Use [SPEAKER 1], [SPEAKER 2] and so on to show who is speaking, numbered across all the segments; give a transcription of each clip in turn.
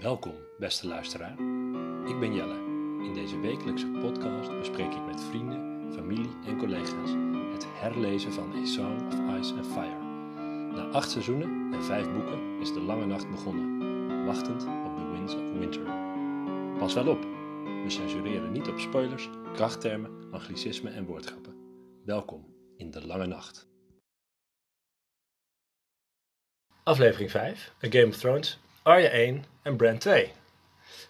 [SPEAKER 1] Welkom, beste luisteraar. Ik ben Jelle. In deze wekelijkse podcast bespreek ik met vrienden, familie en collega's het herlezen van A Song of Ice and Fire. Na acht seizoenen en vijf boeken is de lange nacht begonnen, wachtend op The Winds of Winter. Pas wel op, we censureren niet op spoilers, krachttermen, anglicismen en woordgrappen. Welkom in de lange nacht. Aflevering 5, A Game of Thrones, Arya 1 en Brand 2.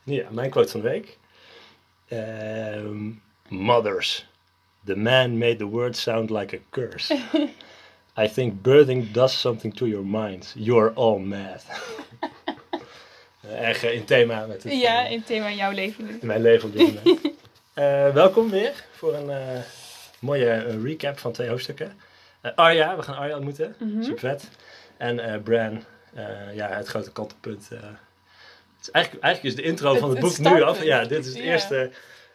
[SPEAKER 1] Nu ja, mijn quote van de week. Ehm, mothers. The man made the word sound like a curse. I think birthing does something to your mind. You're all mad. Erg eh, in thema met het,
[SPEAKER 2] Ja,
[SPEAKER 1] eh,
[SPEAKER 2] in thema jouw leven nu.
[SPEAKER 1] in mijn leven moment. Eh, welkom weer voor een mooie recap van twee hoofdstukken. Arya, we gaan Arya ontmoeten.
[SPEAKER 2] Mhm.
[SPEAKER 1] Super vet. En Bran, ja, het grote kantelpunt. eh. het is eigenlijk, eigenlijk is de intro
[SPEAKER 2] Het-
[SPEAKER 1] van het,
[SPEAKER 2] het
[SPEAKER 1] boek nu af. Ja, dit is het
[SPEAKER 2] Ja.
[SPEAKER 1] eerste.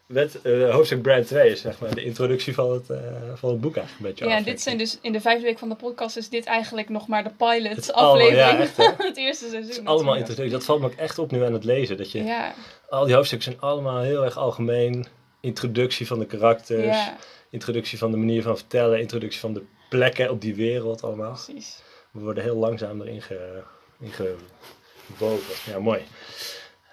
[SPEAKER 1] Met eh, hoofdstuk Bran 2 is zeg maar de introductie van het, eh, van het boek eigenlijk een beetje.
[SPEAKER 2] Ja,
[SPEAKER 1] af,
[SPEAKER 2] dit zijn dus in de vijfde week van de podcast is dit eigenlijk nog maar de pilot
[SPEAKER 1] is allemaal-
[SPEAKER 2] aflevering
[SPEAKER 1] ja, echt,
[SPEAKER 2] van het eerste seizoen.
[SPEAKER 1] Het is allemaal introductie. Dat valt me ook echt op nu aan het lezen. Dat je,
[SPEAKER 2] Ja,
[SPEAKER 1] Al die hoofdstukken zijn allemaal heel erg algemeen. Introductie van de karakters.
[SPEAKER 2] ja,
[SPEAKER 1] Introductie van de manier van vertellen, introductie van de plekken op die wereld allemaal.
[SPEAKER 2] precies.
[SPEAKER 1] We worden heel langzaam erin ge, ingebogen. Ja, mooi.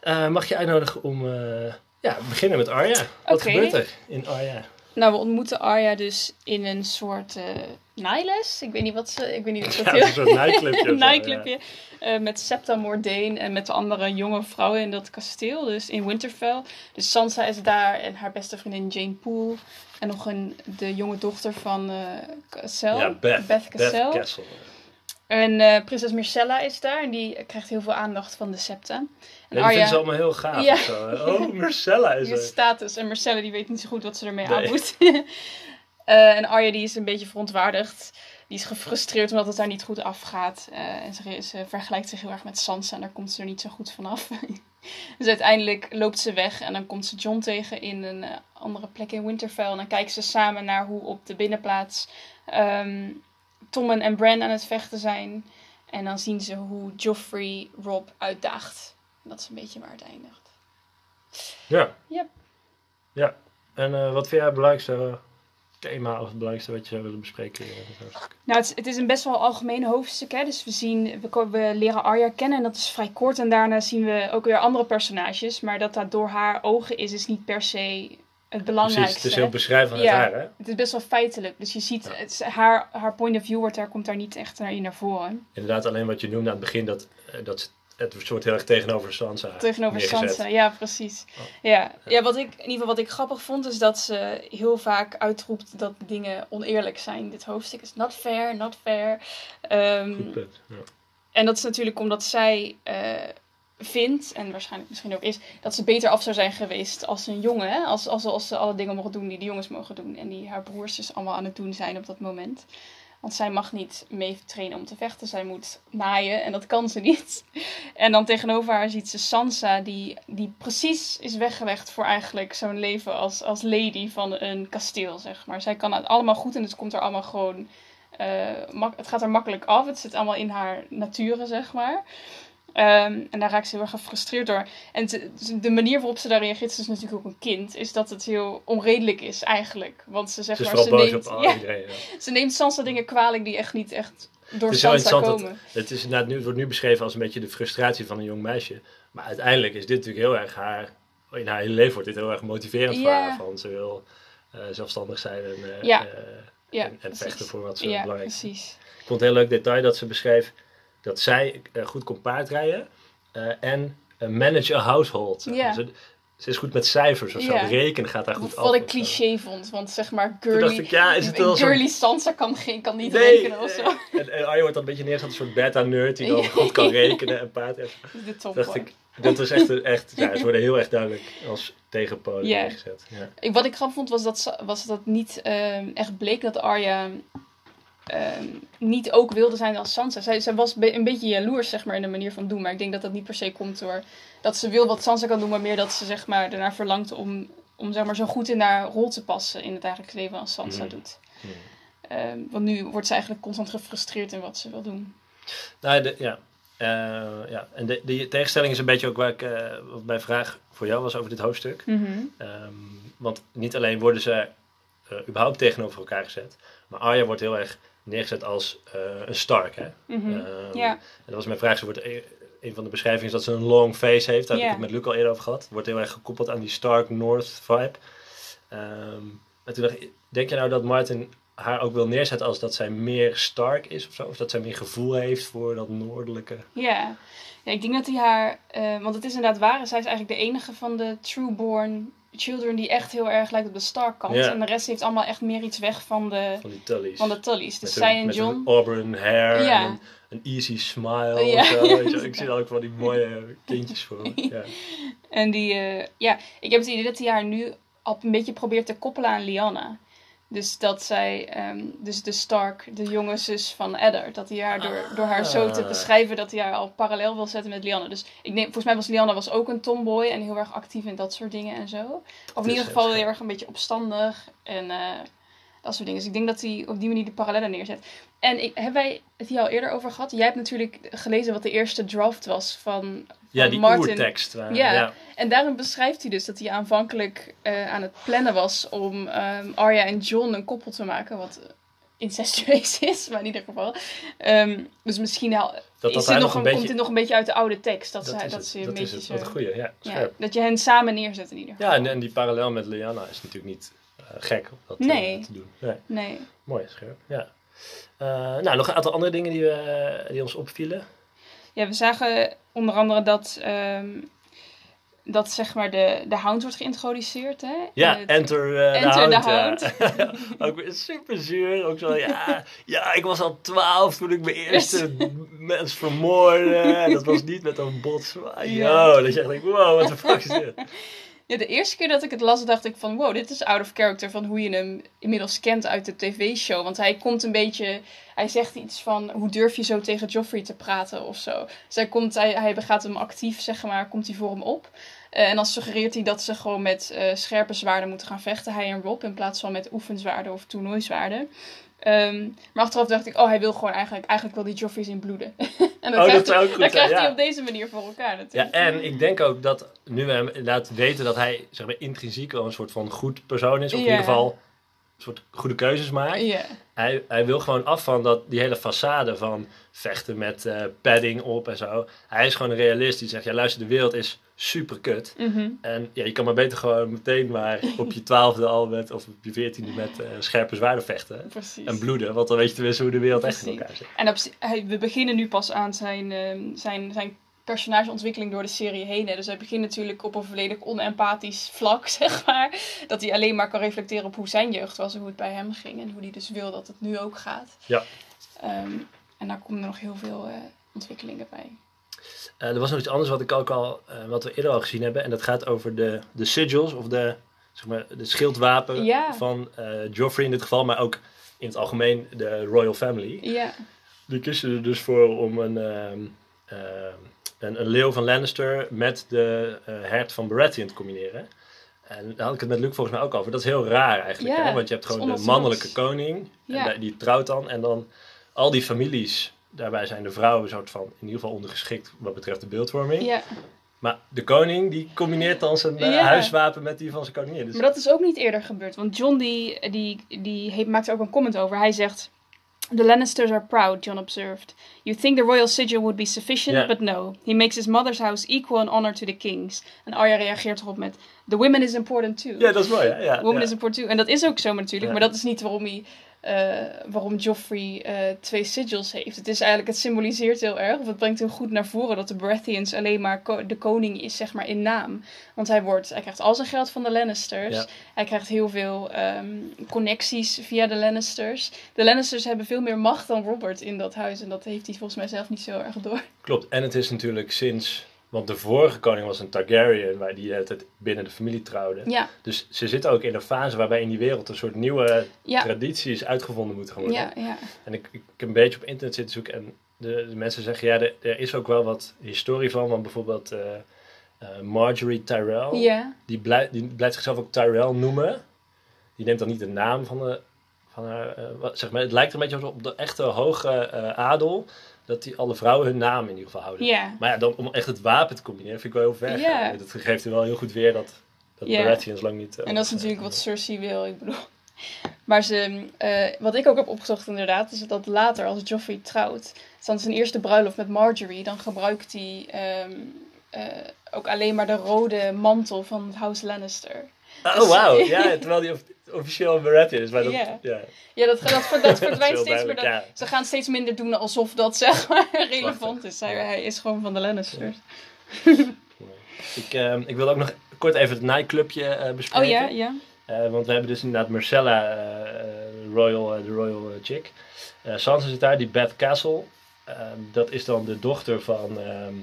[SPEAKER 1] Eh, mag je uitnodigen om uh, ja, beginnen met Arya? Wat gebeurt er in Arya?
[SPEAKER 2] Nou, we ontmoeten Arya dus in een soort naailes. Ik weet niet wat ze... Ik weet niet wat
[SPEAKER 1] Ja,
[SPEAKER 2] dat
[SPEAKER 1] het is een soort nightclubje.
[SPEAKER 2] nightclubje. eh, met Septa Mordane en met de andere jonge vrouwen in dat kasteel. Dus in Winterfell. Dus Sansa is daar en haar beste vriendin Jane Poole. En nog een, de jonge dochter van eh Cassel.
[SPEAKER 1] Ja, Beth.
[SPEAKER 2] Beth Cassel.
[SPEAKER 1] Beth Castle.
[SPEAKER 2] En eh, prinses Myrcella is daar en die krijgt heel veel aandacht van de septa. En
[SPEAKER 1] die vinden ze allemaal heel gaaf.
[SPEAKER 2] Ja.
[SPEAKER 1] zo? Oh, Marcella is er.
[SPEAKER 2] status en Myrcella die weet niet zo goed wat ze ermee
[SPEAKER 1] Nee.
[SPEAKER 2] aan moet. Eh, en Arya die is een beetje verontwaardigd. Die is gefrustreerd omdat het daar niet goed afgaat. Eh, en ze, ze vergelijkt zich heel erg met Sansa en daar komt ze er niet zo goed vanaf. dus uiteindelijk loopt ze weg en dan komt ze John tegen in een andere plek in Winterfell. En dan kijken ze samen naar hoe op de binnenplaats ehm Tommen en Bran aan het vechten zijn. En dan zien ze hoe Joffrey Rob uitdaagt. Dat is een beetje waar het eindigt.
[SPEAKER 1] Ja.
[SPEAKER 2] Yep.
[SPEAKER 1] Ja. En eh, wat vind jij het belangrijkste thema of het belangrijkste wat je zou willen bespreken?
[SPEAKER 2] Nou, het is, het is een best wel algemeen hoofdstuk. Hè? Dus we, zien, we, we leren Arya kennen en dat is vrij kort. En daarna zien we ook weer andere personages. Maar dat dat door haar ogen is, is niet per se het belangrijkste.
[SPEAKER 1] Precies, het is heel beschrijvend van
[SPEAKER 2] Ja.
[SPEAKER 1] haar, hè?
[SPEAKER 2] Het is best wel feitelijk. Dus je ziet,
[SPEAKER 1] Ja.
[SPEAKER 2] het is, haar, haar point of view wordt daar, komt daar niet echt naar, in naar voren.
[SPEAKER 1] Inderdaad, alleen wat je noemde aan het begin, dat, eh, dat ze- het soort heel erg tegenover Sansa
[SPEAKER 2] Tegenover
[SPEAKER 1] neergezet.
[SPEAKER 2] Sansa, ja, precies.
[SPEAKER 1] Oh.
[SPEAKER 2] Ja. Ja, wat ik, in ieder geval wat ik grappig vond, is dat ze heel vaak uitroept dat dingen oneerlijk zijn. Dit hoofdstuk is not fair, not fair. Ehm,
[SPEAKER 1] Goed punt. Ja.
[SPEAKER 2] En dat is natuurlijk omdat zij eh, vindt, en waarschijnlijk misschien ook is, dat ze beter af zou zijn geweest als een jongen. Als, als, ze alle dingen mogen doen die de jongens mogen doen. En die haar broers dus allemaal aan het doen zijn op dat moment. Want zij mag niet mee trainen om te vechten. Zij moet naaien en dat kan ze niet. En dan tegenover haar ziet ze Sansa, die, die precies is weggelegd voor eigenlijk zo'n leven als, als lady van een kasteel, zeg maar. Zij kan het allemaal goed en het komt er allemaal gewoon... eh, het gaat er makkelijk af. Het zit allemaal in haar nature, zeg maar. Ehm, en daar raakt ze heel erg gefrustreerd door. En te- de manier waarop ze daar reageert, ze is natuurlijk ook een kind, is dat het heel onredelijk is eigenlijk. Want ze zegt
[SPEAKER 1] Ze is
[SPEAKER 2] maar,
[SPEAKER 1] vooral
[SPEAKER 2] ze neemt,
[SPEAKER 1] op
[SPEAKER 2] ja,
[SPEAKER 1] iedereen. Ja.
[SPEAKER 2] ze neemt Sansa dingen kwalijk die echt niet echt door
[SPEAKER 1] Het is
[SPEAKER 2] Sansa komen.
[SPEAKER 1] Het, is inderdaad nu, wordt nu beschreven als een beetje de frustratie van een jong meisje. Maar uiteindelijk is dit natuurlijk heel erg haar... In haar hele leven wordt dit heel erg motiverend voor haar. Van ze wil eh, zelfstandig zijn en,
[SPEAKER 2] Ja. Ja,
[SPEAKER 1] en, vechten voor wat ze belangrijk
[SPEAKER 2] precies.
[SPEAKER 1] Ik vond het een heel leuk detail dat ze beschreef dat zij eh, goed kon paardrijden eh, en eh, manage a household. Ze, is goed met cijfers of zo.
[SPEAKER 2] Ja.
[SPEAKER 1] Rekenen gaat daar goed af.
[SPEAKER 2] Wat ik cliché vond, want zeg maar girly,
[SPEAKER 1] ik, ja, is het wel
[SPEAKER 2] girly Sansa kan, geen, kan niet
[SPEAKER 1] Nee,
[SPEAKER 2] rekenen of zo.
[SPEAKER 1] En, en wordt dan een beetje neergezet als een soort beta-nerd die dan goed kan rekenen en paard.
[SPEAKER 2] De top
[SPEAKER 1] dacht ik, dat was echt, echt ja, ze worden heel erg duidelijk als tegenpolen
[SPEAKER 2] Ja.
[SPEAKER 1] neergezet. Ja.
[SPEAKER 2] Wat ik grappig vond was dat, was dat niet ehm, echt bleek dat Arya ehm, niet ook wilde zijn als Sansa. Zij, zij was be- een beetje jaloers zeg maar, in de manier van doen. Maar ik denk dat dat niet per se komt door dat ze wil wat Sansa kan doen. Maar meer dat ze zeg maar, ernaar verlangt om, om zeg maar, zo goed in haar rol te passen in het dagelijks leven als Sansa
[SPEAKER 1] Mhm.
[SPEAKER 2] doet.
[SPEAKER 1] Mhm.
[SPEAKER 2] Ehm, want nu wordt ze eigenlijk constant gefrustreerd in wat ze wil doen.
[SPEAKER 1] Nou, de, ja. Eh, ja. En de, die tegenstelling is een beetje ook waar ik, eh, wat mijn vraag voor jou was over dit hoofdstuk.
[SPEAKER 2] Mhm.
[SPEAKER 1] Ehm, want niet alleen worden ze eh, überhaupt tegenover elkaar gezet, maar Arya wordt heel erg neergezet als eh, een Stark. Hè?
[SPEAKER 2] Ja.
[SPEAKER 1] En dat was mijn vraag. Ze wordt, e- een van de beschrijvingen is dat ze een long face heeft. Daar heb ik het met Luc al eerder over gehad. Wordt heel erg gekoppeld aan die Stark North vibe. Ehm, en toen dacht ik, denk je nou dat Martin haar ook wil neerzetten als dat zij meer Stark is of zo? Of dat zij meer gevoel heeft voor dat noordelijke...
[SPEAKER 2] Ja. ja, ik denk dat hij haar, eh, want het is inderdaad waar, zij is eigenlijk de enige van de trueborn children die echt heel erg lijkt op de Stark kant.
[SPEAKER 1] Ja.
[SPEAKER 2] En de rest heeft allemaal echt meer iets weg van de,
[SPEAKER 1] Van die Tullys.
[SPEAKER 2] van de Tullys. Dus
[SPEAKER 1] Met
[SPEAKER 2] zij
[SPEAKER 1] een-
[SPEAKER 2] en
[SPEAKER 1] met
[SPEAKER 2] John.
[SPEAKER 1] een auburn hair
[SPEAKER 2] Ja.
[SPEAKER 1] en een, een easy smile.
[SPEAKER 2] Ja.
[SPEAKER 1] zo, weet je. Ik zie ook van die mooie kindjes voor. Ja.
[SPEAKER 2] En die, eh, ja, ik heb het idee dat hij haar nu al een beetje probeert te koppelen aan Lyanna. Dus dat zij, ehm, dus de Stark, de jonge zus van Eddard, dat hij haar door, door haar zo te
[SPEAKER 1] Ah.
[SPEAKER 2] beschrijven, dat hij haar al parallel wil zetten met Lyanna. Dus ik denk, volgens mij was Lyanna was ook een tomboy en heel erg actief in dat soort dingen en zo. Of in ieder geval
[SPEAKER 1] heel
[SPEAKER 2] heel erg een beetje opstandig en eh, dat soort dingen. Dus ik denk dat hij op die manier de parallellen neerzet. En ik, hebben wij het hier al eerder over gehad? Jij hebt natuurlijk gelezen wat de eerste draft was van,
[SPEAKER 1] ja,
[SPEAKER 2] van
[SPEAKER 1] die
[SPEAKER 2] Martin.
[SPEAKER 1] oertekst. waar-
[SPEAKER 2] Ja.
[SPEAKER 1] ja.
[SPEAKER 2] En daarin beschrijft hij dus dat hij aanvankelijk eh, aan het plannen was om ehm, Arya en John een koppel te maken. Wat incestueus is, maar in ieder geval. Ehm, dus misschien al,
[SPEAKER 1] Dat
[SPEAKER 2] is dit nog
[SPEAKER 1] een beetje...
[SPEAKER 2] komt dit nog een beetje uit de oude tekst. Dat,
[SPEAKER 1] Dat
[SPEAKER 2] zij,
[SPEAKER 1] is
[SPEAKER 2] dat ze een
[SPEAKER 1] dat is
[SPEAKER 2] beetje
[SPEAKER 1] het.
[SPEAKER 2] zo...
[SPEAKER 1] Goeie, ja.
[SPEAKER 2] ja, dat je hen samen neerzet in ieder geval.
[SPEAKER 1] Ja, en, en die parallel met Liana is natuurlijk niet eh, gek om dat eh,
[SPEAKER 2] Nee.
[SPEAKER 1] te doen. Nee,
[SPEAKER 2] Nee.
[SPEAKER 1] mooi, scherp. Ja. Eh, nou, nog een aantal andere dingen die, we, die ons opvielen.
[SPEAKER 2] Ja, we zagen onder andere dat, ehm, dat zeg maar de, de hound wordt geïntroduceerd. Hè?
[SPEAKER 1] Ja,
[SPEAKER 2] het-
[SPEAKER 1] Enter, eh,
[SPEAKER 2] Enter
[SPEAKER 1] the
[SPEAKER 2] the
[SPEAKER 1] Hound. ja. ook weer super zuur. Ook zo, ja, ja, ik was al twaalf toen ik mijn eerste mens vermoordde. En dat was niet met een bot.
[SPEAKER 2] Ja.
[SPEAKER 1] Yo, dat je echt denkt, wow, wat de fuck is dit?
[SPEAKER 2] Ja, de eerste keer dat ik het las, dacht ik van wow, dit is out of character van hoe je hem inmiddels kent uit de tv-show. Want hij komt een beetje, hij zegt iets van hoe durf je zo tegen Joffrey te praten of zo. Dus hij, komt, hij, hij gaat hem actief, zeg maar, komt hij voor hem op. Eh, en dan suggereert hij dat ze gewoon met eh, scherpe zwaarden moeten gaan vechten, hij en Rob, in plaats van met oefenzwaarden of toernooizwaarden. Ehm, maar achteraf dacht ik, oh, hij wil gewoon eigenlijk, eigenlijk wil die Joffrey zien bloeden. en
[SPEAKER 1] Oh, dat zou ook goed
[SPEAKER 2] dat krijgt hij
[SPEAKER 1] ja.
[SPEAKER 2] op deze manier voor elkaar
[SPEAKER 1] Ja,
[SPEAKER 2] natuurlijk.
[SPEAKER 1] en ik denk ook dat nu we hem inderdaad weten dat hij zeg maar, intrinsiek wel een soort van goed persoon is. Of in
[SPEAKER 2] Ja.
[SPEAKER 1] ieder geval een soort goede keuzes maakt.
[SPEAKER 2] Ja.
[SPEAKER 1] Hij, hij wil gewoon af van dat, die hele façade van vechten met eh, padding op en zo. Hij is gewoon een realist die zegt, ja luister, de wereld is super kut.
[SPEAKER 2] Mhm.
[SPEAKER 1] En ja, je kan maar beter gewoon meteen maar op je twaalfde al met, of op je veertiende met eh, scherpe zwaarden vechten.
[SPEAKER 2] Precies.
[SPEAKER 1] En bloeden, want dan weet je tenminste hoe de wereld echt in elkaar zit.
[SPEAKER 2] En op, hij, we beginnen nu pas aan zijn, ehm, zijn, zijn personageontwikkeling door de serie heen. Hè. Dus hij begint natuurlijk op een volledig onempathisch vlak, zeg maar. Dat hij alleen maar kan reflecteren op hoe zijn jeugd was en hoe het bij hem ging. En hoe hij dus wil dat het nu ook gaat.
[SPEAKER 1] Ja.
[SPEAKER 2] Ehm, en daar komen er nog heel veel eh, ontwikkelingen bij.
[SPEAKER 1] Eh, er was nog iets anders wat ik ook al, eh, wat we eerder al gezien hebben. En dat gaat over de, de sigils, of de, zeg maar, de schildwapen van eh, Joffrey in dit geval. Maar ook in het algemeen de Royal Family.
[SPEAKER 2] Ja,
[SPEAKER 1] Die kiezen er dus voor om een, ehm, ehm, een, een leeuw van Lannister met de hert van Baratheon te combineren. En daar had ik het met Luc volgens mij ook over. Dat is heel raar eigenlijk. Hè? Want je hebt gewoon de mannelijke koning. En die trouwt dan. En dan al die families. Daarbij zijn de vrouwen soort van in ieder geval ondergeschikt wat betreft de beeldvorming.
[SPEAKER 2] ja.
[SPEAKER 1] Maar de koning die combineert dan zijn eh,
[SPEAKER 2] Ja.
[SPEAKER 1] huiswapen met die van zijn koningin. Dus
[SPEAKER 2] Maar dat is ook niet eerder gebeurd. Want John die, die, die heeft, maakt er ook een comment over. Hij zegt... The Lannisters are proud, John observed. You think the royal sigil would be sufficient, but no. He makes his mother's house equal in honor to the king's. En Arya reageert erop met... The women is important too.
[SPEAKER 1] ja, dat is mooi? Ja,
[SPEAKER 2] Woman
[SPEAKER 1] ja.
[SPEAKER 2] is important too. En dat is ook zo natuurlijk. Maar dat is niet waarom hij... eh, waarom Joffrey eh, twee sigils heeft. Het is eigenlijk, het symboliseert heel erg, of het brengt heel goed naar voren dat de Baratheons alleen maar ko- de koning is, zeg maar, in naam. Want hij, wordt, hij krijgt al zijn geld van de Lannisters.
[SPEAKER 1] Ja.
[SPEAKER 2] Hij krijgt heel veel ehm, connecties via de Lannisters. De Lannisters hebben veel meer macht dan Robert in dat huis. En dat heeft hij volgens mij zelf niet zo erg door.
[SPEAKER 1] Klopt. En het is natuurlijk sinds... Want de vorige koning was een Targaryen, waar die het binnen de familie trouwde.
[SPEAKER 2] Ja,
[SPEAKER 1] Dus ze zitten ook in een fase waarbij in die wereld een soort nieuwe
[SPEAKER 2] ja,
[SPEAKER 1] tradities uitgevonden moeten worden.
[SPEAKER 2] ja, ja.
[SPEAKER 1] En ik, ik heb een beetje op internet zitten zoeken en de, de mensen zeggen, ja, er, er is ook wel wat historie van. Want bijvoorbeeld eh, Marjorie Tyrell,
[SPEAKER 2] Ja,
[SPEAKER 1] die, blijft, die blijft zichzelf ook Tyrell noemen. Die neemt dan niet de naam van, de, van haar, eh, wat, zeg maar, het lijkt er een beetje op de echte hoge adel. Dat die alle vrouwen hun naam in ieder geval houden.
[SPEAKER 2] Ja.
[SPEAKER 1] Maar ja, dan om echt het wapen te combineren vind ik wel heel ver.
[SPEAKER 2] Ja.
[SPEAKER 1] Dat geeft wel heel goed weer dat, dat
[SPEAKER 2] Ja.
[SPEAKER 1] Baratheons lang niet... eh,
[SPEAKER 2] En dat is natuurlijk wat Cersei wil, ik bedoel. Maar ze, eh, wat ik ook heb opgezocht inderdaad, is dat later als Joffrey trouwt, dan zijn eerste bruiloft met Marjorie, dan gebruikt hij ehm, eh, ook alleen maar de rode mantel van House Lannister.
[SPEAKER 1] Oh,
[SPEAKER 2] Dus-
[SPEAKER 1] wauw. Ja, terwijl die of- officieel een Baratheon is. Maar dat,
[SPEAKER 2] Ja.
[SPEAKER 1] ja.
[SPEAKER 2] Ja, dat, dat, dat, dat verdwijnt steeds meer.
[SPEAKER 1] ja.
[SPEAKER 2] Ze gaan steeds minder doen alsof dat zeg maar relevant is. Hij, hij is gewoon van de Lannisters.
[SPEAKER 1] Ik, ehm, ik wil ook nog kort even het nightclubje eh, bespreken.
[SPEAKER 2] Oh ja, ja.
[SPEAKER 1] Eh, want we hebben dus inderdaad Marcella, eh, royal, de royal chick. Sansa zit daar, die Beth Castle. Ehm, dat is dan de dochter van, ehm,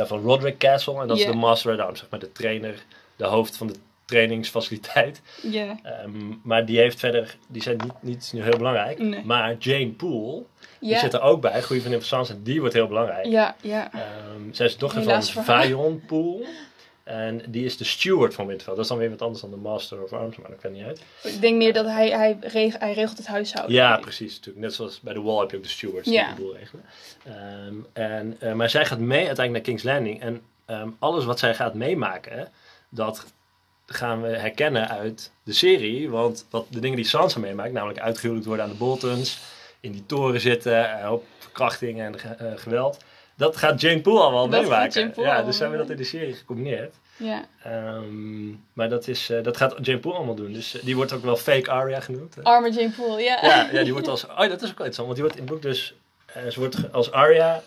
[SPEAKER 1] eh, van Roderick Castle. En dat is de Master at Arms, zeg maar de trainer, de hoofd van de trainingsfaciliteit.
[SPEAKER 2] Ja.
[SPEAKER 1] Ehm, maar die heeft verder, die zijn niet, niet heel belangrijk.
[SPEAKER 2] Nee.
[SPEAKER 1] Maar Jane Poole, die zit er ook bij, goede vriendin van Sansa, die wordt heel belangrijk.
[SPEAKER 2] Ja, ja.
[SPEAKER 1] Ehm, zij is de dochter
[SPEAKER 2] Helaas
[SPEAKER 1] van. Vajon Poole. En die is de steward van Winterfell. Dat is dan weer wat anders dan de Master of Arms, maar dat kan niet uit.
[SPEAKER 2] Ik denk meer dat hij, hij, reg- hij regelt het huishouden.
[SPEAKER 1] Ja, precies. Natuurlijk. Net zoals bij de Wall heb je ook de stewards
[SPEAKER 2] Ja.
[SPEAKER 1] die de boel regelen. Ehm, en, eh, maar zij gaat mee uiteindelijk naar King's Landing. En alles wat zij gaat meemaken, dat gaan we herkennen uit de serie. Want wat de dingen die Sansa meemaakt, namelijk uitgehuwelijkd worden aan de Boltons, in die toren zitten, eh, op verkrachtingen en eh, geweld. Dat gaat Jane Poole allemaal
[SPEAKER 2] Dat
[SPEAKER 1] meemaken.
[SPEAKER 2] Poole
[SPEAKER 1] ja,
[SPEAKER 2] allemaal
[SPEAKER 1] dus hebben we dat in de serie gecombineerd.
[SPEAKER 2] Ja.
[SPEAKER 1] Ehm, maar dat, is, eh, dat gaat Jane Poole allemaal doen. Dus die wordt ook wel fake Arya genoemd. hè.
[SPEAKER 2] Arme Jane Poole, ja.
[SPEAKER 1] Ja, ja, die wordt als. Oh, dat is ook wel interessant, want die wordt in het boek dus. ze wordt als Arya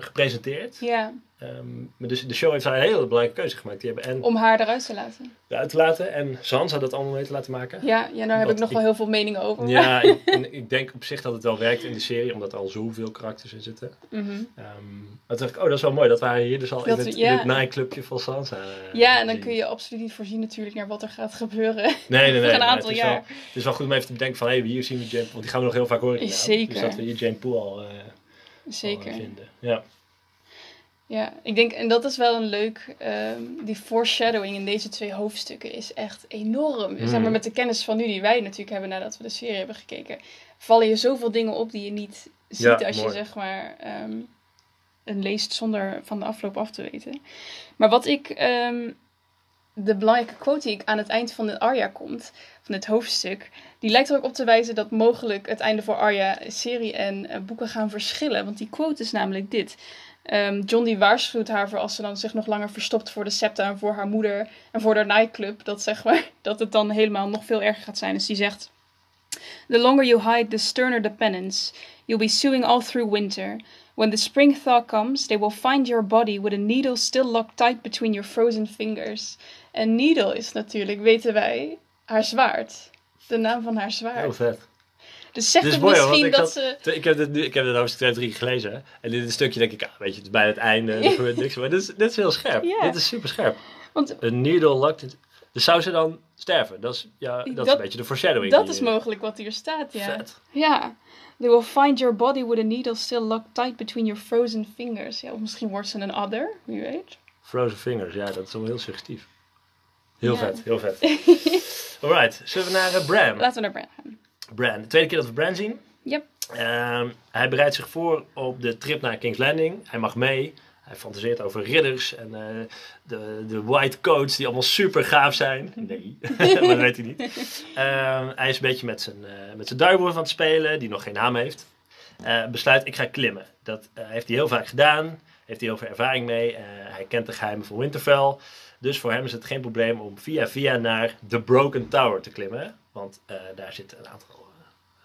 [SPEAKER 1] gepresenteerd.
[SPEAKER 2] Ja,
[SPEAKER 1] Ehm, maar dus de show heeft daar een hele belangrijke keuze gemaakt. Die hebben en
[SPEAKER 2] om haar eruit te laten.
[SPEAKER 1] eruit te laten en Sansa dat allemaal mee te laten maken.
[SPEAKER 2] Ja, ja daar heb ik nog
[SPEAKER 1] ik-
[SPEAKER 2] wel heel veel meningen over.
[SPEAKER 1] Ja, ik, en ik denk op zich dat het wel werkt in de serie, omdat er al zoveel karakters in zitten. Ehm, maar toen dacht ik, oh, dat is wel mooi dat haar hier dus al
[SPEAKER 2] Dat
[SPEAKER 1] in het,
[SPEAKER 2] ja.
[SPEAKER 1] naaiclubje van Sansa eh,
[SPEAKER 2] Ja, en dan kun je absoluut niet voorzien natuurlijk naar wat er gaat gebeuren.
[SPEAKER 1] Nee, nee, nee.
[SPEAKER 2] voor een aantal
[SPEAKER 1] het is
[SPEAKER 2] jaar.
[SPEAKER 1] Wel, het is wel goed om even te bedenken van, hé, hey, hier zien we Jane want die gaan we nog heel vaak horen.
[SPEAKER 2] Zeker.
[SPEAKER 1] Dus dat we hier Jane Poole al, eh,
[SPEAKER 2] Zeker.
[SPEAKER 1] al vinden. Ja.
[SPEAKER 2] Ja, ik denk, en dat is wel een leuk, ehm, die foreshadowing in deze twee hoofdstukken is echt enorm. Zeg maar
[SPEAKER 1] Mhm.
[SPEAKER 2] met de kennis van nu die wij natuurlijk hebben nadat we de serie hebben gekeken, vallen je zoveel dingen op die je niet ziet
[SPEAKER 1] Ja,
[SPEAKER 2] als je zeg maar ehm, een leest zonder van de afloop af te weten. Maar wat ik, ehm, de belangrijke quote die ik aan het eind van de Arya komt, van dit hoofdstuk, die lijkt er ook op te wijzen dat mogelijk het einde voor Arya serie en eh, boeken gaan verschillen. Want die quote is namelijk dit. Ehm, John die waarschuwt haar voor als ze dan zich nog langer verstopt voor de septa en voor haar moeder en voor de nightclub. Dat, zeg maar, dat het dan helemaal nog veel erger gaat zijn. Dus die zegt... The longer you hide, the sterner the penance. You'll be suing all through winter. When the spring thaw comes, they will find your body with a needle still locked tight between your frozen fingers. En needle is natuurlijk, weten wij, haar zwaard. De naam van haar zwaard. Dus zegt het
[SPEAKER 1] mooi, hoor,
[SPEAKER 2] misschien dat ze...
[SPEAKER 1] Ik heb dit, nu- ik heb dit hoofdstuk 2 3 gelezen. hè. En dit stukje denk ik, ah, weet je, het is bijna het einde. Er gebeurt niks. Maar dit is, dit is heel scherp. Dit is super scherp.
[SPEAKER 2] Want
[SPEAKER 1] Een needle locked. Dus zou ze dan sterven? Dat is, ja, dat is een beetje de foreshadowing.
[SPEAKER 2] dat
[SPEAKER 1] die
[SPEAKER 2] is
[SPEAKER 1] je-
[SPEAKER 2] mogelijk wat hier staat, ja.
[SPEAKER 1] Vet.
[SPEAKER 2] Ja. They will find your body with a needle still locked tight between your frozen fingers. Ja, of misschien wordt ze een other, wie weet.
[SPEAKER 1] Frozen fingers, ja, dat is wel heel suggestief. Heel
[SPEAKER 2] Ja.
[SPEAKER 1] vet, heel vet. Alright, zullen we naar eh, Bran?
[SPEAKER 2] Laten we naar Bran gaan.
[SPEAKER 1] Bran, de tweede keer dat we Bran zien.
[SPEAKER 2] Yep.
[SPEAKER 1] Ehm, hij bereidt zich voor op de trip naar King's Landing. Hij mag mee. Hij fantaseert over ridders en eh, de, de white coats die allemaal super gaaf zijn. Nee, maar dat weet hij niet. Ehm, hij is een beetje met zijn, eh met zijn duivel van het spelen, die nog geen naam heeft. Eh, besluit, ik ga klimmen. Dat heeft hij heel vaak gedaan. Heeft hij heel veel ervaring mee. Hij kent de geheimen van Winterfell. Dus voor hem is het geen probleem om via via naar The Broken Tower te klimmen. Want eh, daar zitten een aantal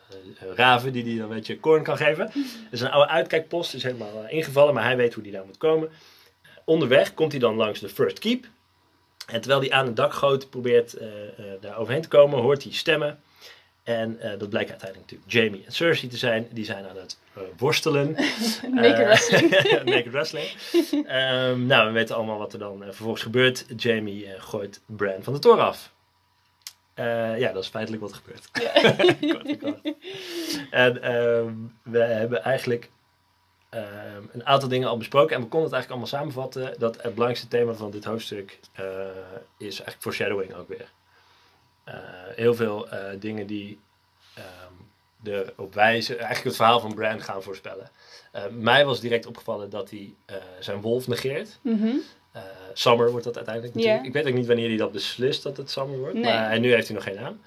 [SPEAKER 1] eh, eh, raven die hij dan een beetje koorn kan geven. Het is een oude uitkijkpost, is helemaal ingevallen, maar hij weet hoe hij daar moet komen. Onderweg komt hij dan langs de First Keep. En terwijl hij aan het dakgoot probeert daar overheen te komen, hoort hij stemmen. En dat blijkt uiteindelijk natuurlijk Jamie en Cersei te zijn. Die zijn aan het worstelen.
[SPEAKER 2] Naked wrestling.
[SPEAKER 1] Naked wrestling. Ehm, nou, we weten allemaal wat er dan vervolgens gebeurt. Jamie gooit Bran van de toren af. Eh, ja, dat is feitelijk wat gebeurt. Kort en kort. En ehm, we hebben eigenlijk ehm, een aantal dingen al besproken. En we konden het eigenlijk allemaal samenvatten. Dat het belangrijkste thema van dit hoofdstuk eh, is eigenlijk foreshadowing ook weer. Eh, heel veel dingen die ehm, erop wijzen, eigenlijk het verhaal van Bran gaan voorspellen. Mij was direct opgevallen dat hij zijn wolf negeert.
[SPEAKER 2] Mhm.
[SPEAKER 1] Eh, Summer wordt dat uiteindelijk natuurlijk. Ik weet ook niet wanneer hij dat beslist dat het Summer wordt.
[SPEAKER 2] Nee.
[SPEAKER 1] Maar en nu heeft hij nog geen naam.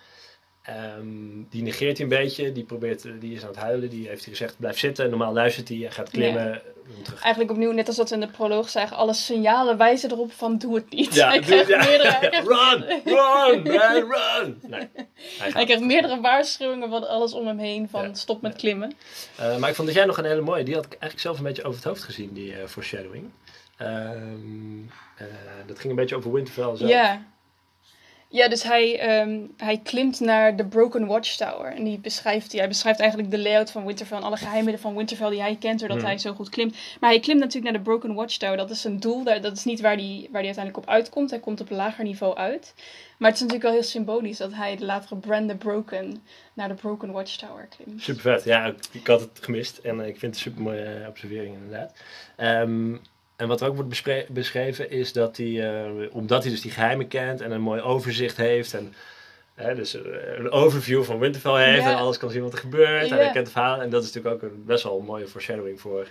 [SPEAKER 1] Ehm, die negeert hij een beetje. Die, probeert, die is aan het huilen. Die heeft hij gezegd, blijf zitten. Normaal luistert hij. Hij gaat klimmen. terug.
[SPEAKER 2] Eigenlijk opnieuw, net als dat we in de proloog zagen, alle signalen wijzen erop van doe het niet.
[SPEAKER 1] Ja,
[SPEAKER 2] hij krijgt
[SPEAKER 1] ja.
[SPEAKER 2] meerdere,
[SPEAKER 1] Run! Run! Man, run! Nee, hij
[SPEAKER 2] krijgt meerdere waarschuwingen van alles om hem heen van
[SPEAKER 1] Ja.
[SPEAKER 2] stop met klimmen.
[SPEAKER 1] Eh, maar ik vond dat jij nog een hele mooie. Die had ik eigenlijk zelf een beetje over het hoofd gezien, die eh, foreshadowing. Ehm, eh, dat ging een beetje over Winterfell zelf.
[SPEAKER 2] Ja. Ja, dus hij, ehm, hij klimt naar de Broken Watchtower. En die beschrijft, hij beschrijft eigenlijk de layout van Winterfell en alle geheimen van Winterfell die hij kent, doordat
[SPEAKER 1] Hmm.
[SPEAKER 2] hij zo goed klimt. Maar hij klimt natuurlijk naar de Broken Watchtower. Dat is zijn doel. Dat is niet waar hij, waar hij uiteindelijk op uitkomt. Hij komt op een lager niveau uit. Maar het is natuurlijk wel heel symbolisch dat hij de latere Bran the Broken naar de Broken Watchtower klimt.
[SPEAKER 1] Super vet. Ja, ik, ik had het gemist. En eh, ik vind het een super mooie observering inderdaad. Ehm, en wat er ook wordt beschreven is dat hij, eh, omdat hij dus die geheimen kent en een mooi overzicht heeft. En hè, dus eh, een overview van Winterfell heeft
[SPEAKER 2] Ja.
[SPEAKER 1] en alles kan zien wat er gebeurt. En hij kent het verhaal. En dat is natuurlijk ook een, best wel een mooie foreshadowing voor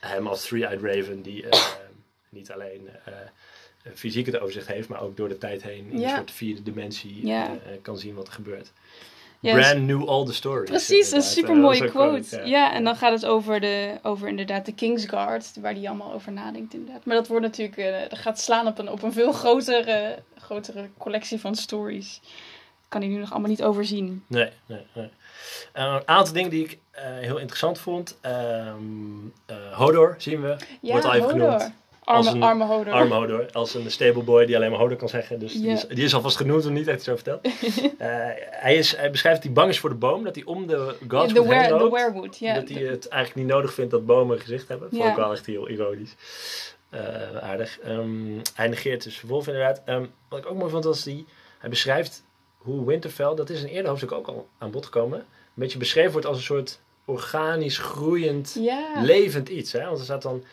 [SPEAKER 1] hem als Three-Eyed Raven. Die eh, niet alleen eh, fysiek het overzicht heeft, maar ook door de tijd heen in
[SPEAKER 2] Ja.
[SPEAKER 1] een soort vierde dimensie kan zien wat er gebeurt. Brand new all the stories.
[SPEAKER 2] Precies, een super mooie quote. ja. en dan gaat het over, de, over inderdaad de Kingsguard, waar hij allemaal over nadenkt inderdaad. Maar dat wordt natuurlijk, eh, dat gaat slaan op een, op een veel grotere, grotere collectie van stories. Kan hij nu nog allemaal niet overzien.
[SPEAKER 1] Nee, nee, nee. Een aantal dingen die ik eh, heel interessant vond. Ehm, eh, Hodor zien we.
[SPEAKER 2] Ja,
[SPEAKER 1] Wordt al even
[SPEAKER 2] Hodor.
[SPEAKER 1] Genoemd. Als
[SPEAKER 2] Arme,
[SPEAKER 1] een
[SPEAKER 2] arme Hodor.
[SPEAKER 1] Arme Hodor. Als een stable boy die alleen maar Hodor kan zeggen. Dus die, is, die is alvast genoemd, maar niet echt zo verteld. Eh, hij, is, hij beschrijft dat hij bang is voor de boom. Dat hij om de gods heen
[SPEAKER 2] de
[SPEAKER 1] loopt.
[SPEAKER 2] werewood, ja.
[SPEAKER 1] Dat hij het eigenlijk niet nodig vindt dat bomen een gezicht hebben. Vond ik wel echt heel ironisch. Eh, aardig. Ehm, hij negeert dus Wolf inderdaad. Ehm, wat ik ook mooi vond was die... Hij beschrijft hoe Winterfell, dat is in een eerder hoofdstuk ook al aan bod gekomen, een beetje beschreven wordt als een soort organisch groeiend, levend iets. Hè? Want er staat dan,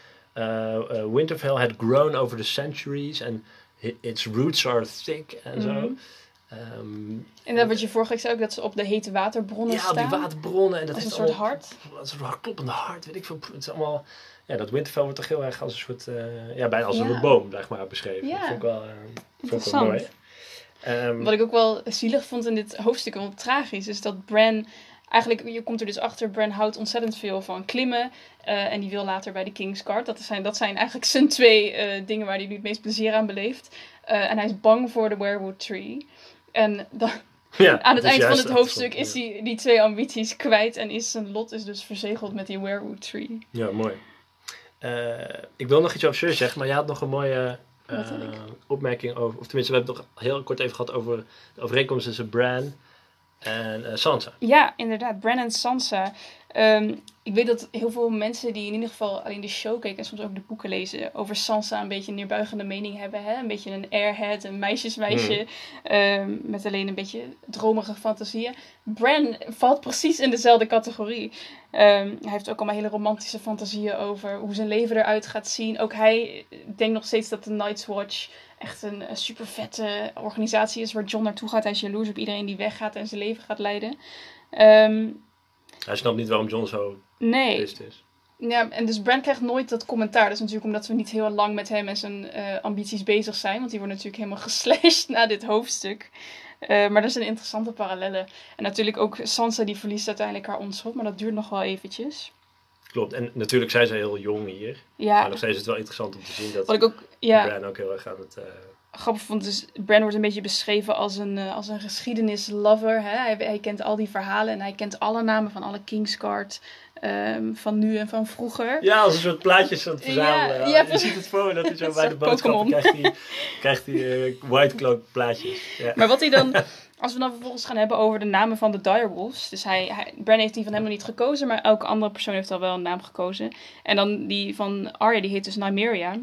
[SPEAKER 1] Winterfell had grown over the centuries and its roots are thick en zo.
[SPEAKER 2] Mhm.
[SPEAKER 1] Ehm,
[SPEAKER 2] En dat wat je vorige week zei ook, dat ze op de hete waterbronnen
[SPEAKER 1] ja,
[SPEAKER 2] staan.
[SPEAKER 1] die waterbronnen. En dat
[SPEAKER 2] als een
[SPEAKER 1] is
[SPEAKER 2] soort hart.
[SPEAKER 1] Als een hart- kloppende hart, weet ik veel. Het is allemaal... Ja, dat Winterfell wordt toch heel erg als een soort... eh, ja, bijna als
[SPEAKER 2] Ja.
[SPEAKER 1] een boom, zeg maar, beschreven.
[SPEAKER 2] Ja.
[SPEAKER 1] Dat vond ik wel, eh, vond ik wel
[SPEAKER 2] Interessant.
[SPEAKER 1] mooi. Ehm,
[SPEAKER 2] Wat ik ook wel zielig vond in dit hoofdstuk, wat tragisch, is dat Bran... Eigenlijk, je komt er dus achter, Bran houdt ontzettend veel van klimmen. eh, en die wil later bij de Kingsguard. Dat zijn, dat zijn eigenlijk zijn twee eh, dingen waar hij nu het meest plezier aan beleeft. Eh, en hij is bang voor de Werewood Tree. En dan,
[SPEAKER 1] ja,
[SPEAKER 2] aan het
[SPEAKER 1] dus
[SPEAKER 2] eind van het hoofdstuk is hij die twee ambities kwijt. En is zijn lot is dus verzegeld met die Werewood Tree.
[SPEAKER 1] Ja, mooi. Ik wil nog iets over Cersei zeggen, maar je had nog een mooie opmerking over... Of tenminste, we hebben het nog heel kort even gehad over de overeenkomst tussen Bran en eh, Sansa.
[SPEAKER 2] Ja, inderdaad. Bran en Sansa. Ehm, ik weet dat heel veel mensen die in ieder geval alleen de show keken en soms ook de boeken lezen, over Sansa een beetje een neerbuigende mening hebben. Hè? Een beetje een airhead, een meisjesmeisje. ehm, met alleen een beetje dromerige fantasieën. Bran valt precies in dezelfde categorie. Ehm, hij heeft ook allemaal hele romantische fantasieën over hoe zijn leven eruit gaat zien. Ook hij denkt nog steeds dat de Night's Watch echt een, super vette organisatie is waar John naartoe gaat. Hij is jaloers op iedereen die weggaat en zijn leven gaat leiden. Ehm,
[SPEAKER 1] Hij snapt niet waarom John zo
[SPEAKER 2] nee.
[SPEAKER 1] is.
[SPEAKER 2] Ja, en dus Brand krijgt nooit dat commentaar. Dat is natuurlijk omdat we niet heel lang met hem en zijn eh, ambities bezig zijn. Want die worden natuurlijk helemaal geslashed na dit hoofdstuk. Eh, maar er zijn interessante parallellen. En natuurlijk ook Sansa die verliest uiteindelijk haar onschuld. Maar dat duurt nog wel eventjes.
[SPEAKER 1] Klopt. En natuurlijk zijn ze heel jong hier. Maar
[SPEAKER 2] Ja,
[SPEAKER 1] nog steeds is het wel interessant om te zien dat
[SPEAKER 2] wat ik ook ja,
[SPEAKER 1] Bran ook heel erg aan het... eh,
[SPEAKER 2] grappig vond. Dus Bran wordt een beetje beschreven als een, eh, als een geschiedenislover. Hè? Hij, hij kent al die verhalen en hij kent alle namen van alle Kingsguard. ehm, van nu en van vroeger.
[SPEAKER 1] Ja, als een soort plaatjes aan het verzamelen.
[SPEAKER 2] Ja,
[SPEAKER 1] je ziet het voor me dat hij zo bij de boodschappen krijgt hij, krijgt hij eh, white cloak plaatjes. Ja.
[SPEAKER 2] Maar wat hij dan, als we dan vervolgens gaan hebben over de namen van de direwolves. Dus hij, hij, Bran heeft die van hem nog niet gekozen, maar elke andere persoon heeft al wel een naam gekozen. En dan die van Arya, die heet dus Nymeria.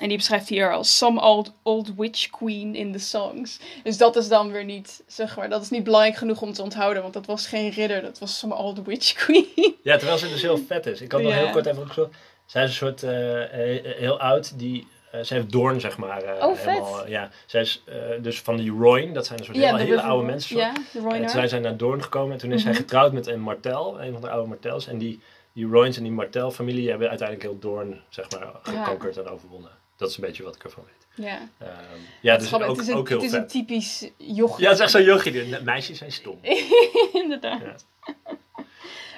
[SPEAKER 2] En die beschrijft hier als some old, old witch queen in the songs. Dus dat is dan weer niet, zeg maar, dat is niet belangrijk genoeg om te onthouden. Want dat was geen ridder, dat was some old witch queen.
[SPEAKER 1] ja, terwijl ze dus heel vet is. Ik had nog
[SPEAKER 2] Ja.
[SPEAKER 1] heel kort even opgezocht. Zij is een soort eh, eh, heel oud die eh, ze heeft Doorn, zeg maar. eh,
[SPEAKER 2] Oh, vet.
[SPEAKER 1] helemaal, ja, zij is eh, dus van die Royn, dat zijn een soort
[SPEAKER 2] Ja,
[SPEAKER 1] hele, oude mensen.
[SPEAKER 2] Ja, de
[SPEAKER 1] En toen zijn zij naar Doorn gekomen en toen is zij
[SPEAKER 2] Mhm.
[SPEAKER 1] getrouwd met een Martel, een van de oude Martels. En die, die Royns en die Martel-familie hebben uiteindelijk heel Doorn, zeg maar, gekonkerd en overwonnen. Dat is een beetje wat ik ervan weet.
[SPEAKER 2] Ja.
[SPEAKER 1] Ehm, ja,
[SPEAKER 2] Het
[SPEAKER 1] dus ook,
[SPEAKER 2] het is een,
[SPEAKER 1] ook heel
[SPEAKER 2] het is een typisch joch.
[SPEAKER 1] Ja, het is echt zo'n jochie. Meisjes zijn stom.
[SPEAKER 2] Inderdaad.
[SPEAKER 1] Ja.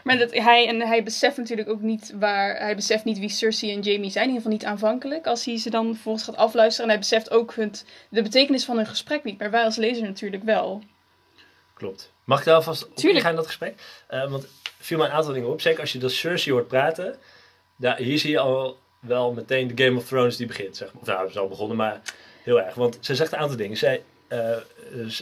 [SPEAKER 2] Maar dat, hij, en hij beseft natuurlijk ook niet waar. Hij beseft niet wie Cersei en Jamie zijn. In ieder geval niet aanvankelijk. Als hij ze dan vervolgens gaat afluisteren. En hij beseft ook hun, de betekenis van hun gesprek niet. Maar wij als lezer natuurlijk wel.
[SPEAKER 1] Klopt. Mag ik daar alvast op ingaan in dat gesprek? Eh, want viel me een aantal dingen op. Zeker als je dat Cersei hoort praten. Daar, hier zie je al wel meteen de Game of Thrones die begint. Zeg maar. Of nou, het is al begonnen, maar heel erg. Want zij zegt een aantal dingen. Zij eh, eh,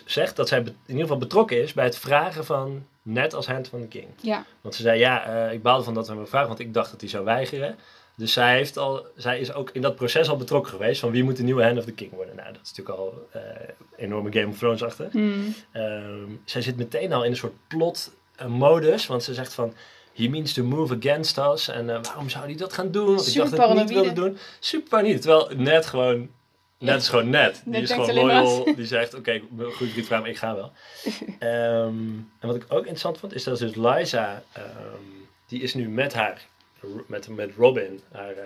[SPEAKER 1] zegt dat zij in ieder geval betrokken is bij het vragen van Ned als hand van de king.
[SPEAKER 2] Ja.
[SPEAKER 1] Want ze zei, ja, eh, ik baalde van dat we hem vragen, want ik dacht dat hij zou weigeren. Dus zij, heeft al, zij is ook in dat proces al betrokken geweest van wie moet de nieuwe hand of the king worden. Nou, dat is natuurlijk al eh, enorme Game of Thrones achter. Ehm, zij zit meteen al in een soort plot-modus, want ze zegt van... He means to move against us. En waarom zou hij dat gaan doen? Want ik dacht dat hij niet wilde doen. Super paranoïde. Terwijl net gewoon... Net is gewoon net. Die
[SPEAKER 2] Net
[SPEAKER 1] is gewoon loyal. Die zegt, oké, goed vriend vraag, ik ga wel. Ehm, en wat ik ook interessant vond, is dat dus Liza... ehm, die is nu met haar... Met, met Robin. Haar, eh,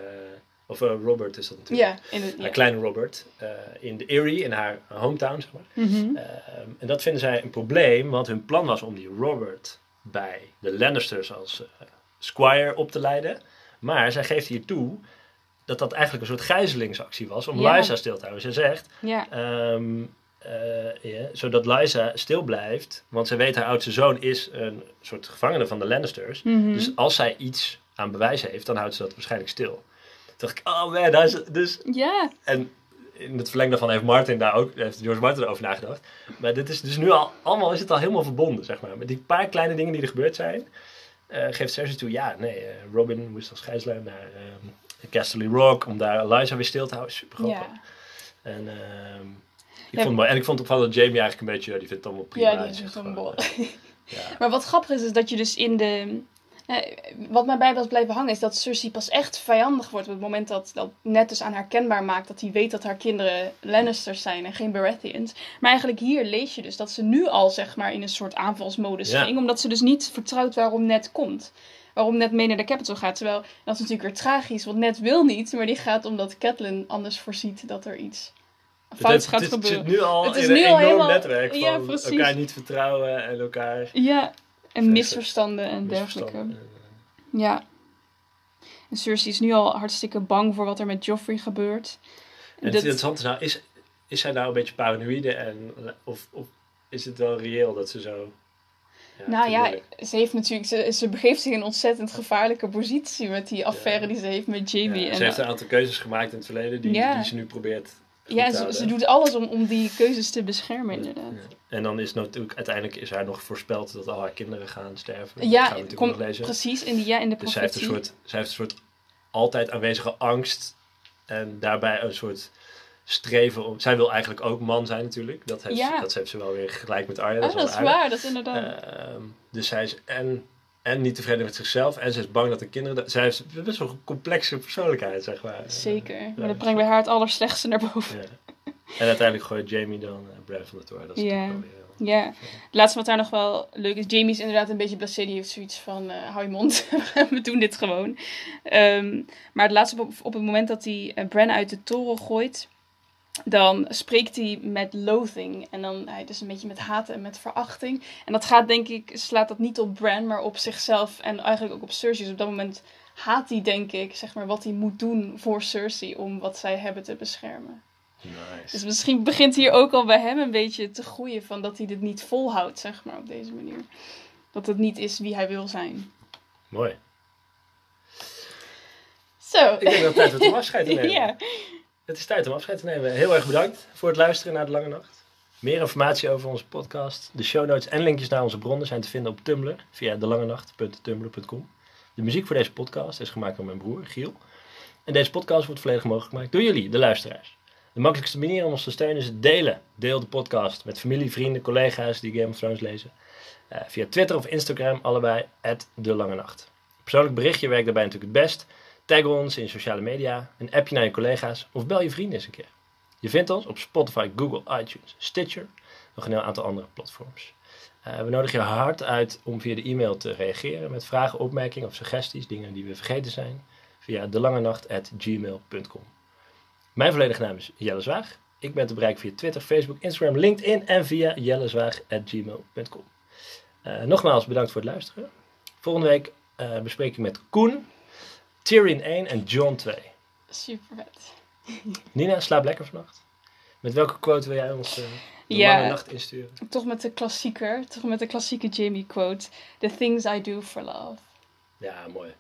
[SPEAKER 1] of eh, Robert is dat natuurlijk.
[SPEAKER 2] Ja, in
[SPEAKER 1] Haar
[SPEAKER 2] ja.
[SPEAKER 1] kleine Robert. eh, in de Erie, in haar hometown, zeg maar.
[SPEAKER 2] Mhm.
[SPEAKER 1] Ehm, en dat vinden zij een probleem, want hun plan was om die Robert bij de Lannisters als squire op te leiden. Maar zij geeft hier toe dat dat eigenlijk een soort gijzelingsactie was om
[SPEAKER 2] Ja.
[SPEAKER 1] Lysa stil te houden. Ze zegt,
[SPEAKER 2] ja.
[SPEAKER 1] ehm, eh, zodat Lysa stil blijft, want ze weet haar oudste zoon is een soort gevangene van de Lannisters.
[SPEAKER 2] Mhm.
[SPEAKER 1] Dus als zij iets aan bewijs heeft, dan houdt ze dat waarschijnlijk stil. Toen dacht ik, oh man, daar is, dus
[SPEAKER 2] ja.
[SPEAKER 1] en in het verlengde daarvan heeft Martin daar ook, heeft George Martin erover nagedacht. Maar dit is dus nu al, allemaal is het al helemaal verbonden, zeg maar. Met die paar kleine dingen die er gebeurd zijn, eh, geeft Cersei toe, ja, nee, eh, Robin moest als gijzelaar naar ehm Casterly Rock om daar Eliza weer stil te houden. Super grappig.
[SPEAKER 2] Ja.
[SPEAKER 1] En ehm, ik
[SPEAKER 2] Ja,
[SPEAKER 1] vond het mooi. En ik vond het opvallend dat Jamie eigenlijk een beetje, die vindt het allemaal prima.
[SPEAKER 2] Ja, die
[SPEAKER 1] gewoon,
[SPEAKER 2] bol.
[SPEAKER 1] eh, ja.
[SPEAKER 2] Maar wat grappig is, is dat je dus in de. eh, wat mij bij was blijven hangen, is dat Cersei pas echt vijandig wordt op het moment dat, dat Ned dus aan haar kenbaar maakt dat hij weet dat haar kinderen Lannisters zijn en geen Baratheons. Maar eigenlijk hier lees je dus dat ze nu al zeg maar in een soort aanvalsmodus
[SPEAKER 1] Ja.
[SPEAKER 2] ging, omdat ze dus niet vertrouwt waarom Ned komt. Waarom Ned mee naar de capital gaat. Terwijl dat is natuurlijk weer tragisch, want Ned wil niet, maar die gaat omdat Catelyn anders voorziet dat er iets
[SPEAKER 1] Het
[SPEAKER 2] fouts gaat
[SPEAKER 1] het,
[SPEAKER 2] gebeuren.
[SPEAKER 1] Het zit nu al
[SPEAKER 2] Het is
[SPEAKER 1] in een enorm
[SPEAKER 2] helemaal-
[SPEAKER 1] netwerk van
[SPEAKER 2] ja,
[SPEAKER 1] elkaar niet vertrouwen en elkaar
[SPEAKER 2] Ja, en misverstanden en dergelijke. Ja. En Cersei is nu al hartstikke bang voor wat er met Joffrey gebeurt.
[SPEAKER 1] En het
[SPEAKER 2] Dat-
[SPEAKER 1] interessante is nou, is, is zij nou een beetje paranoïde en, of, of is het wel reëel dat ze zo...
[SPEAKER 2] Nou ja, ze, heeft natuurlijk, ze, ze begeeft zich in een ontzettend gevaarlijke positie met die affaire die ze heeft met Jamie.
[SPEAKER 1] Ja,
[SPEAKER 2] en
[SPEAKER 1] ze heeft een aantal keuzes gemaakt in het verleden die, die ze nu probeert
[SPEAKER 2] ja,
[SPEAKER 1] te
[SPEAKER 2] ze, ze doet alles om, om die keuzes te beschermen, inderdaad.
[SPEAKER 1] Ja. En dan is natuurlijk, uiteindelijk is haar nog voorspeld dat al haar kinderen gaan sterven. Dat
[SPEAKER 2] Ja,
[SPEAKER 1] gaan
[SPEAKER 2] kom, precies, in, die, ja, in de
[SPEAKER 1] Dus zij heeft, een
[SPEAKER 2] profetie.
[SPEAKER 1] soort, zij heeft een soort altijd aanwezige angst en daarbij een soort streven om... Zij wil eigenlijk ook man zijn natuurlijk. Dat heeft,
[SPEAKER 2] Ja.
[SPEAKER 1] dat heeft ze wel weer gelijk met Arya.
[SPEAKER 2] Ah,
[SPEAKER 1] wel
[SPEAKER 2] dat is waar, dat is inderdaad.
[SPEAKER 1] Ehm, dus zij is en, en niet tevreden met zichzelf en ze is bang dat de kinderen... dat- Zij heeft best wel een complexe persoonlijkheid, zeg maar.
[SPEAKER 2] Zeker, maar dat brengt bij haar het allerslechtste naar boven.
[SPEAKER 1] Ja. En uiteindelijk gooit Jamie dan uh, Bran van de toren. Dat is wel weer... heel-
[SPEAKER 2] Ja, het laatste wat daar nog wel leuk is. Jamie is inderdaad een beetje blasé. Die heeft zoiets van, eh, hou je mond, we doen dit gewoon. Ehm, maar het laatste op, op het moment dat hij eh, Bran uit de toren gooit... dan spreekt hij met loathing. En dan hij dus een beetje met haat en met verachting. En dat gaat denk ik, slaat dat niet op Bran, maar op zichzelf en eigenlijk ook op Cersei. Dus op dat moment haat hij denk ik, zeg maar, wat hij moet doen voor Cersei... om wat zij hebben te beschermen.
[SPEAKER 1] Nice.
[SPEAKER 2] Dus misschien begint hier ook al bij hem een beetje te groeien van dat hij dit niet volhoudt, zeg maar, op deze manier. Dat het niet is wie hij wil zijn.
[SPEAKER 1] Mooi.
[SPEAKER 2] Zo.
[SPEAKER 1] Ik denk dat het tijd wordt om afscheid te nemen.
[SPEAKER 2] ja.
[SPEAKER 1] Het is tijd om afscheid te nemen. Heel erg bedankt voor het luisteren naar De Lange Nacht. Meer informatie over onze podcast, de show notes en linkjes naar onze bronnen zijn te vinden op Tumblr via delangenacht.tumblr.com. De muziek voor deze podcast is gemaakt door mijn broer Giel. En deze podcast wordt volledig mogelijk gemaakt door jullie, de luisteraars. De makkelijkste manier om ons te steunen is het delen. Deel de podcast met familie, vrienden, collega's die Game of Thrones lezen. Eh, via Twitter of Instagram, allebei, De Lange Nacht. Persoonlijk berichtje werkt daarbij natuurlijk het best. Tag ons in sociale media, een appje naar je collega's of bel je vrienden eens een keer. Je vindt ons op Spotify, Google, iTunes, Stitcher, nog een heel aantal andere platforms. Uh, we nodigen je hard uit om via de e-mail te reageren met vragen, opmerkingen of suggesties, dingen die we vergeten zijn, via delangenacht.gmail.com. Mijn volledige naam is Jelle Zwaag. Ik ben te bereiken via Twitter, Facebook, Instagram, LinkedIn en via jellezwaag.gmail.com. Uh, nogmaals bedankt voor het luisteren. Volgende week uh, bespreek ik met Koen, Tyrion 1 en John 2.
[SPEAKER 2] Super vet.
[SPEAKER 1] Nina, slaap lekker vannacht. Met welke quote wil jij ons uh, de
[SPEAKER 2] Ja.
[SPEAKER 1] lange nacht insturen?
[SPEAKER 2] Toch met de klassieker, toch met de klassieke Jamie quote. The things I do for love.
[SPEAKER 1] Ja, mooi.